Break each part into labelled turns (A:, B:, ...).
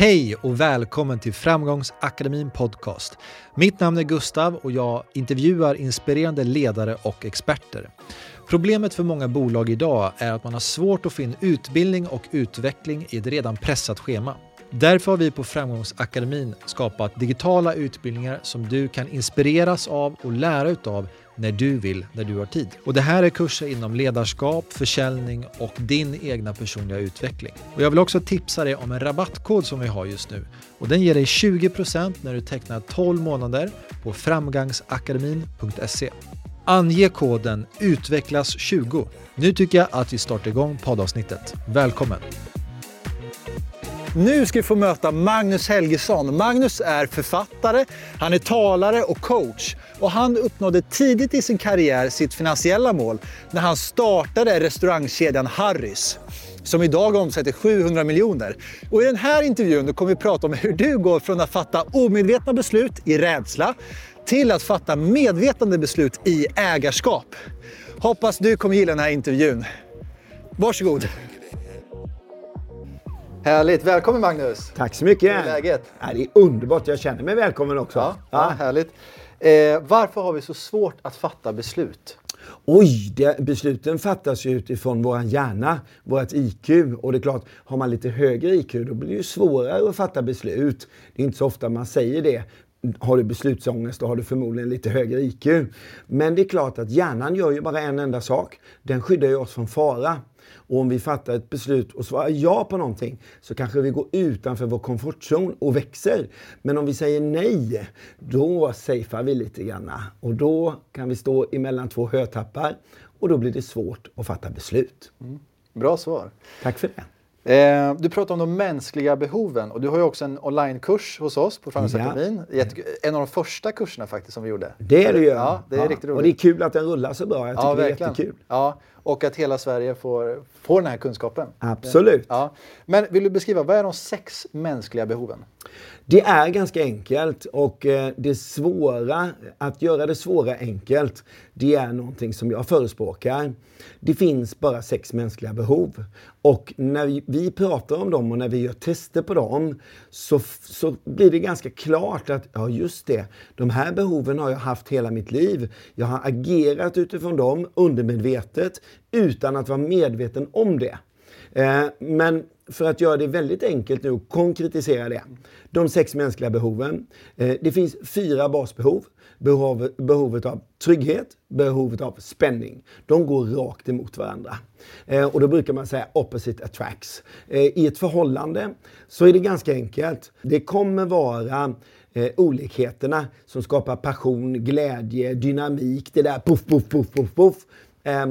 A: Hej och välkommen till Framgångsakademin Podcast. Mitt namn är Gustav och jag intervjuar inspirerande ledare och experter. Problemet för många bolag idag är att man har svårt att få in utbildning och utveckling i ett redan pressat schema. Därför har vi på Framgångsakademin skapat digitala utbildningar som du kan inspireras av och lära utav när du vill, när du har tid. Och det här är kurser inom ledarskap, försäljning och din egna personliga utveckling. Och jag vill också tipsa dig om en rabattkod som vi har just nu. Och den ger dig 20% när du tecknar 12 månader på framgangsakademin.se. Ange koden UTVECKLAS20. Nu tycker jag att vi startar igång poddavsnittet. Välkommen! Nu ska vi få möta Magnus Helgesson. Magnus är författare, han är talare och coach. Och han uppnådde tidigt i sin karriär sitt finansiella mål när han startade restaurangkedjan Harrys som idag omsätter 700 miljoner. Och I den här intervjun kommer vi prata om hur du går från att fatta omedvetna beslut i rädsla till att fatta medvetande beslut i ägarskap. Hoppas du kommer gilla den här intervjun. Varsågod! Härligt! Välkommen Magnus!
B: Tack så mycket!
A: Hur är läget?
B: Ja, det är underbart, jag känner mig välkommen också.
A: Ja, ja. härligt. Eh, varför har vi så svårt att fatta beslut?
B: Oj, det, besluten fattas ju utifrån vår hjärna, vårt IQ. Och det är klart, har man lite högre IQ då blir det ju svårare att fatta beslut. Det är inte så ofta man säger det. Har du beslutsångest då har du förmodligen lite högre IQ. Men det är klart att hjärnan gör ju bara en enda sak. Den skyddar ju oss från fara. Och om vi fattar ett beslut och svarar ja på någonting så kanske vi går utanför vår komfortzon och växer. Men om vi säger nej, då safear vi lite grann. Och då kan vi stå emellan två hötappar och då blir det svårt att fatta beslut. Mm.
A: Bra svar.
B: Tack för det.
A: Eh, du pratar om de mänskliga behoven och du har ju också en onlinekurs hos oss på Framgångsakademin. Ja. En av de första kurserna faktiskt som vi gjorde.
B: Det är det ju.
A: Ja, det är ja. riktigt roligt.
B: Och det är kul att den rullar så bra. Jag tycker ja, det är jättekul.
A: Ja, och att hela Sverige får, får den här kunskapen.
B: Absolut.
A: Ja. Men vill du beskriva, vad är de sex mänskliga behoven?
B: Det är ganska enkelt och eh, det svåra, att göra det svåra enkelt, det är någonting som jag förespråkar. Det finns bara sex mänskliga behov. Och när vi pratar om dem och när vi gör tester på dem så, så blir det ganska klart att, ja just det, de här behoven har jag haft hela mitt liv. Jag har agerat utifrån dem undermedvetet utan att vara medveten om det. Eh, men för att göra det väldigt enkelt nu och konkretisera det. De sex mänskliga behoven. Eh, det finns fyra basbehov. Behov, behovet av trygghet, behovet av spänning. De går rakt emot varandra. Eh, och då brukar man säga opposite attracts. I ett förhållande så är det ganska enkelt. Det kommer vara olikheterna som skapar passion, glädje, dynamik, det där poff, poff, poff, poff, poff. Eh,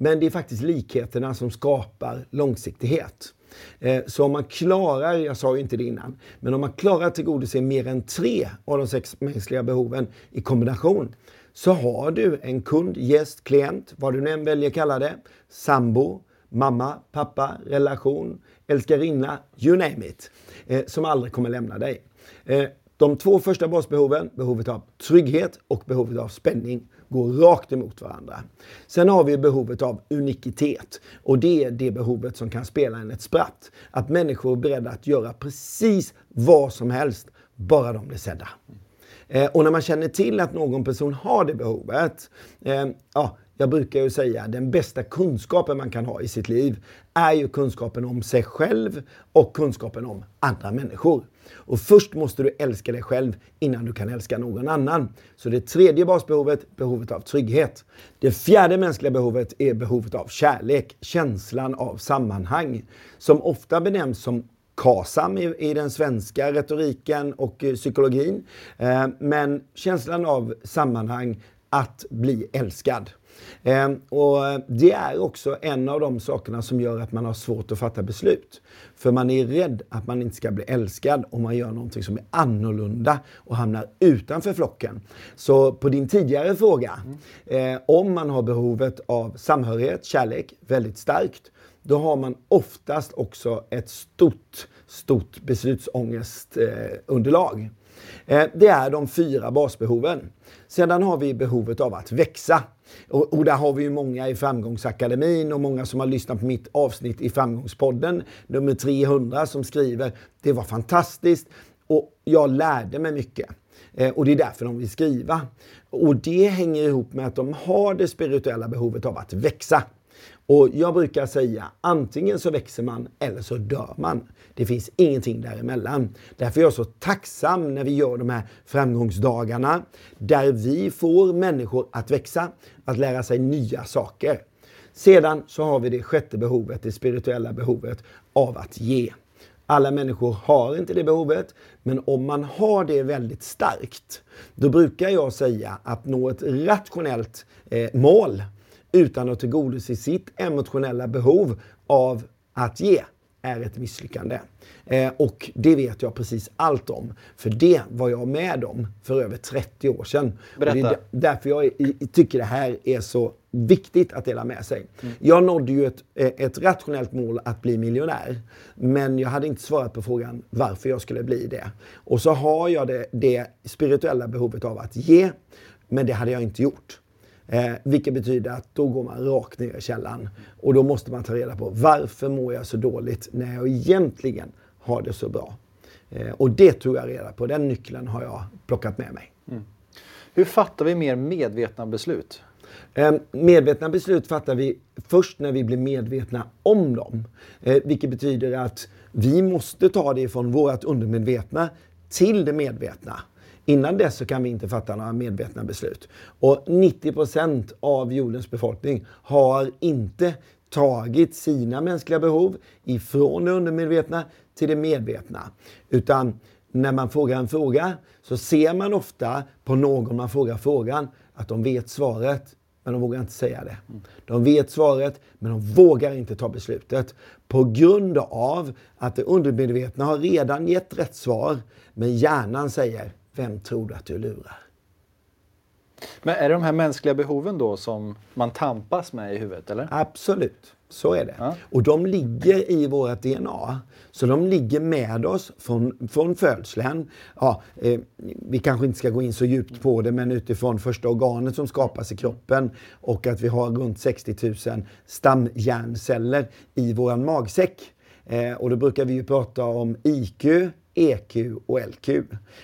B: men det är faktiskt likheterna som skapar långsiktighet. Eh, så om man klarar, jag sa ju inte det innan, men om man klarar att tillgodose mer än tre av de sex mänskliga behoven i kombination så har du en kund, gäst, klient, vad du nu än väljer att kalla det, sambo, mamma, pappa, relation, älskarinna, you name it, eh, som aldrig kommer lämna dig. Eh, de två första basbehoven, behovet av trygghet och behovet av spänning, går rakt emot varandra. Sen har vi behovet av unikitet och det är det behovet som kan spela en ett spratt. Att människor är beredda att göra precis vad som helst, bara de blir sedda. Eh, och när man känner till att någon person har det behovet, eh, ja, jag brukar ju säga den bästa kunskapen man kan ha i sitt liv är ju kunskapen om sig själv och kunskapen om andra människor. Och först måste du älska dig själv innan du kan älska någon annan. Så det tredje basbehovet, behovet av trygghet. Det fjärde mänskliga behovet är behovet av kärlek, känslan av sammanhang. Som ofta benämns som KASAM i, i den svenska retoriken och eh, psykologin. Eh, men känslan av sammanhang, att bli älskad. Eh, och det är också en av de sakerna som gör att man har svårt att fatta beslut. För man är rädd att man inte ska bli älskad om man gör någonting som är annorlunda och hamnar utanför flocken. Så på din tidigare fråga, eh, om man har behovet av samhörighet, kärlek, väldigt starkt, då har man oftast också ett stort, stort beslutsångestunderlag. Eh, det är de fyra basbehoven. Sedan har vi behovet av att växa. Och, och, där har vi ju många i Framgångsakademin och många som har lyssnat på mitt avsnitt i Framgångspodden, nummer 300, som skriver det var fantastiskt och jag lärde mig mycket. Eh, och det är därför de vill skriva. Och det hänger ihop med att de har det spirituella behovet av att växa. Och jag brukar säga antingen så växer man eller så dör man. Det finns ingenting däremellan. Därför är jag så tacksam när vi gör de här framgångsdagarna där vi får människor att växa, att lära sig nya saker. Sedan så har vi det sjätte behovet, det spirituella behovet av att ge. Alla människor har inte det behovet, men om man har det väldigt starkt, då brukar jag säga att nå ett rationellt eh, mål utan att tillgodose sitt emotionella behov av att ge är ett misslyckande. Eh, och det vet jag precis allt om. För det var jag med om för över 30 år sedan.
A: Berätta.
B: Och det är därför jag tycker det här är så viktigt att dela med sig. Mm. Jag nådde ju ett, eh, ett rationellt mål att bli miljonär. Men jag hade inte svarat på frågan varför jag skulle bli det. Och så har jag det, det spirituella behovet av att ge. Men det hade jag inte gjort. Eh, vilket betyder att då går man rakt ner i källan. Och då måste man ta reda på varför mår jag så dåligt när jag egentligen har det så bra. Eh, och det tog jag reda på. Den nyckeln har jag plockat med mig. Mm.
A: Hur fattar vi mer medvetna beslut?
B: Eh, medvetna beslut fattar vi först när vi blir medvetna om dem. Eh, vilket betyder att vi måste ta det från vårt undermedvetna till det medvetna. Innan dess så kan vi inte fatta några medvetna beslut. Och 90 procent av jordens befolkning har inte tagit sina mänskliga behov ifrån det undermedvetna till det medvetna. Utan när man frågar en fråga så ser man ofta på någon man frågar frågan att de vet svaret, men de vågar inte säga det. De vet svaret, men de vågar inte ta beslutet. På grund av att det undermedvetna har redan gett rätt svar, men hjärnan säger vem tror du att du lurar?
A: Men är det de här mänskliga behoven då som man tampas med i huvudet? eller?
B: Absolut, så är det. Ja. Och de ligger i vårt DNA. Så de ligger med oss från, från födseln. Ja, eh, vi kanske inte ska gå in så djupt på det, men utifrån första organet som skapas i kroppen och att vi har runt 60 000 stamhjärnceller i vår magsäck. Eh, och då brukar vi ju prata om IQ, EQ och LQ.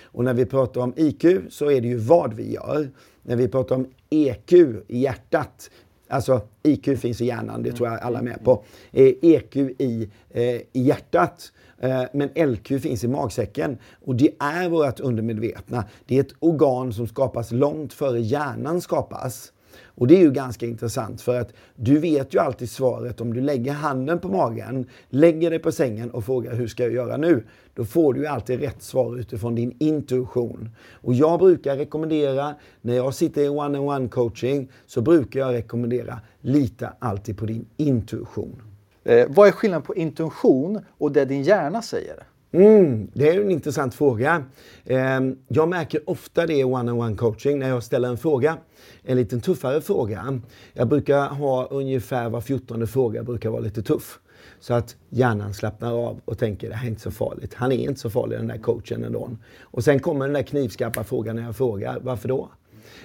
B: Och när vi pratar om IQ så är det ju vad vi gör. När vi pratar om EQ i hjärtat, alltså IQ finns i hjärnan, det tror jag alla är med på. Eh, EQ i, eh, i hjärtat. Eh, men LQ finns i magsäcken och det är vårt undermedvetna. Det är ett organ som skapas långt före hjärnan skapas. Och det är ju ganska intressant för att du vet ju alltid svaret om du lägger handen på magen, lägger dig på sängen och frågar hur ska jag göra nu? Då får du ju alltid rätt svar utifrån din intuition. Och jag brukar rekommendera, när jag sitter i one-on-one coaching, så brukar jag rekommendera lita alltid på din intuition.
A: Eh, vad är skillnaden på intuition och det din hjärna säger?
B: Mm, det är en intressant fråga. Ehm, jag märker ofta det i one-on-one coaching när jag ställer en fråga en lite tuffare fråga. Jag brukar ha ungefär var fjortonde fråga brukar vara lite tuff. Så att hjärnan slappnar av och tänker det här är inte så farligt. Han är inte så farlig den där coachen ändå. Och sen kommer den där knivskarpa frågan när jag frågar varför då?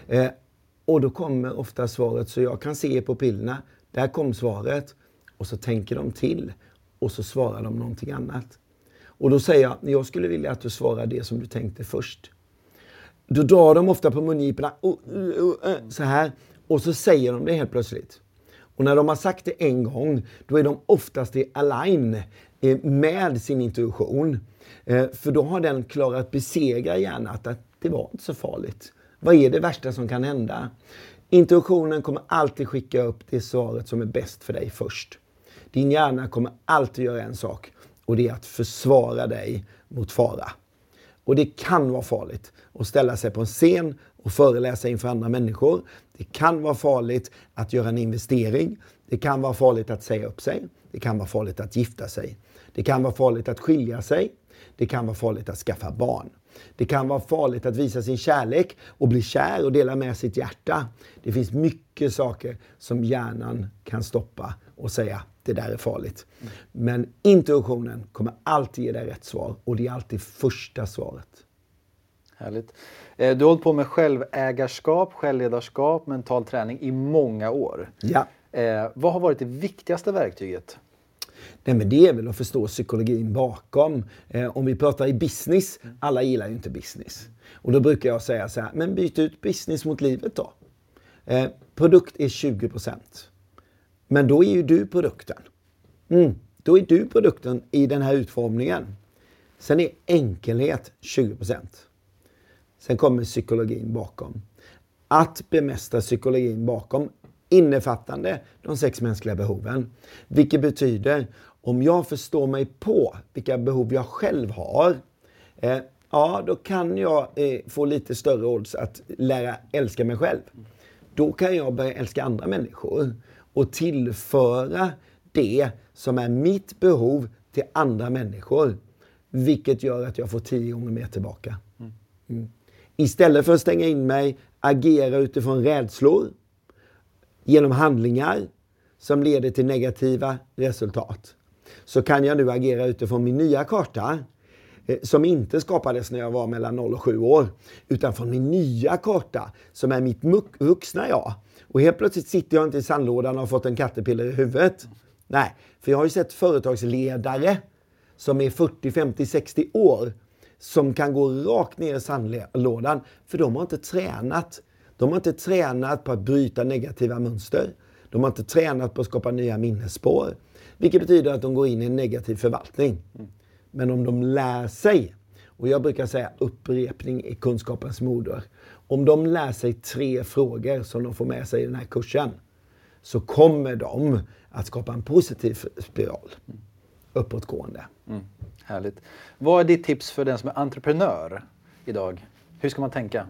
B: Eh, och då kommer ofta svaret så jag kan se på pillerna. Där kom svaret. Och så tänker de till och så svarar de någonting annat. Och då säger jag, jag skulle vilja att du svarar det som du tänkte först. Då drar de ofta på mungiporna uh, uh, uh, så här och så säger de det helt plötsligt. Och när de har sagt det en gång, då är de oftast i align eh, med sin intuition. Eh, för då har den klarat besegra hjärnat att det var inte så farligt. Vad är det värsta som kan hända? Intuitionen kommer alltid skicka upp det svaret som är bäst för dig först. Din hjärna kommer alltid göra en sak och det är att försvara dig mot fara. Och det kan vara farligt att ställa sig på en scen och föreläsa inför andra människor. Det kan vara farligt att göra en investering. Det kan vara farligt att säga upp sig. Det kan vara farligt att gifta sig. Det kan vara farligt att skilja sig. Det kan vara farligt att skaffa barn. Det kan vara farligt att visa sin kärlek och bli kär och dela med sitt hjärta. Det finns mycket saker som hjärnan kan stoppa och säga det där är farligt. Men intuitionen kommer alltid ge dig rätt svar och det är alltid första svaret.
A: Härligt. Eh, du har hållit på med självägarskap, självledarskap, mental träning i många år.
B: Ja.
A: Eh, vad har varit det viktigaste verktyget?
B: Nej, men det är väl att förstå psykologin bakom. Eh, om vi pratar i business, alla gillar ju inte business. Och då brukar jag säga så här, men byt ut business mot livet då. Eh, produkt är 20 men då är ju du produkten. Mm, då är du produkten i den här utformningen. Sen är enkelhet 20% Sen kommer psykologin bakom. Att bemästra psykologin bakom innefattande de sex mänskliga behoven. Vilket betyder, om jag förstår mig på vilka behov jag själv har, eh, ja, då kan jag eh, få lite större odds att lära älska mig själv. Då kan jag börja älska andra människor och tillföra det som är mitt behov till andra människor. Vilket gör att jag får tio gånger mer tillbaka. Mm. Istället för att stänga in mig, agera utifrån rädslor, genom handlingar som leder till negativa resultat. Så kan jag nu agera utifrån min nya karta Eh, som inte skapades när jag var mellan 0 och 7 år, utan från min nya karta som är mitt vuxna jag. Och helt plötsligt sitter jag inte i sandlådan och har fått en kattepiller i huvudet. Nej, för jag har ju sett företagsledare som är 40, 50, 60 år som kan gå rakt ner i sandlådan för de har inte tränat de har inte tränat på att bryta negativa mönster. De har inte tränat på att skapa nya minnesspår. Vilket betyder att de går in i en negativ förvaltning. Mm. Men om de lär sig, och jag brukar säga upprepning är kunskapens moder. Om de lär sig tre frågor som de får med sig i den här kursen så kommer de att skapa en positiv spiral uppåtgående. Mm,
A: härligt. Vad är ditt tips för den som är entreprenör idag? Hur ska man tänka?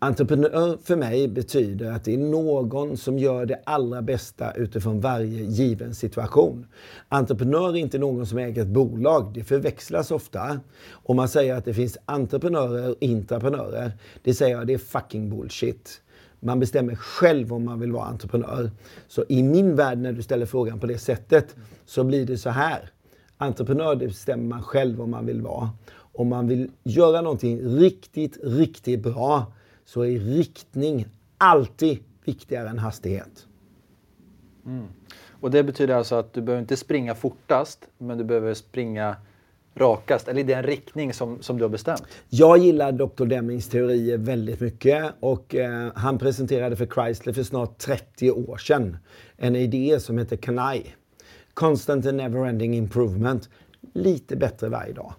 B: Entreprenör för mig betyder att det är någon som gör det allra bästa utifrån varje given situation. Entreprenör är inte någon som äger ett bolag. Det förväxlas ofta. Om man säger att det finns entreprenörer och intraprenörer, det säger jag, det är fucking bullshit. Man bestämmer själv om man vill vara entreprenör. Så i min värld, när du ställer frågan på det sättet, så blir det så här. Entreprenör det bestämmer man själv om man vill vara. Om man vill göra någonting riktigt, riktigt bra så är riktning alltid viktigare än hastighet.
A: Mm. Och det betyder alltså att du behöver inte springa fortast, men du behöver springa rakast, eller i den riktning som, som du har bestämt?
B: Jag gillar Dr. Demings teorier väldigt mycket och eh, han presenterade för Chrysler för snart 30 år sedan en idé som heter CANI. Constant and Never-Ending Improvement. Lite bättre varje dag.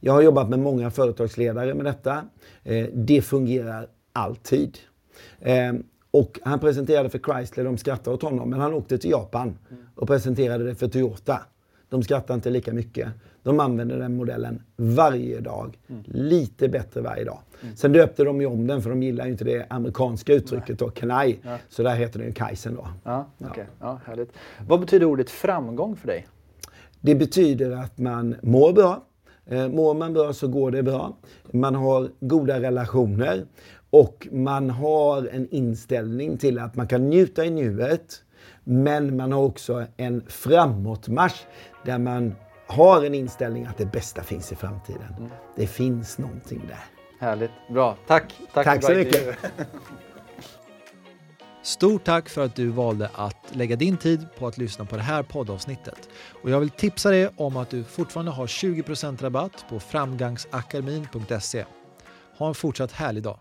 B: Jag har jobbat med många företagsledare med detta. Eh, det fungerar alltid. Eh, och han presenterade för Chrysler, de skrattade åt honom, men han åkte till Japan och presenterade det för Toyota. De skrattar inte lika mycket. De använder den modellen varje dag. Mm. Lite bättre varje dag. Mm. Sen döpte de ju om den för de gillar ju inte det amerikanska uttrycket då, Kanai. Ja. Så där heter den ju Kaizen då.
A: Ja, okay. ja. härligt. Vad betyder ordet framgång för dig?
B: Det betyder att man mår bra. Eh, mår man bra så går det bra. Man har goda relationer. Och man har en inställning till att man kan njuta i nuet. Men man har också en framåtmarsch där man har en inställning att det bästa finns i framtiden. Mm. Det finns någonting där.
A: Härligt. Bra. Tack.
B: Tack, tack så mycket.
A: Stort tack för att du valde att lägga din tid på att lyssna på det här poddavsnittet. Och jag vill tipsa dig om att du fortfarande har 20% rabatt på framgangsakademin.se. Ha en fortsatt härlig dag.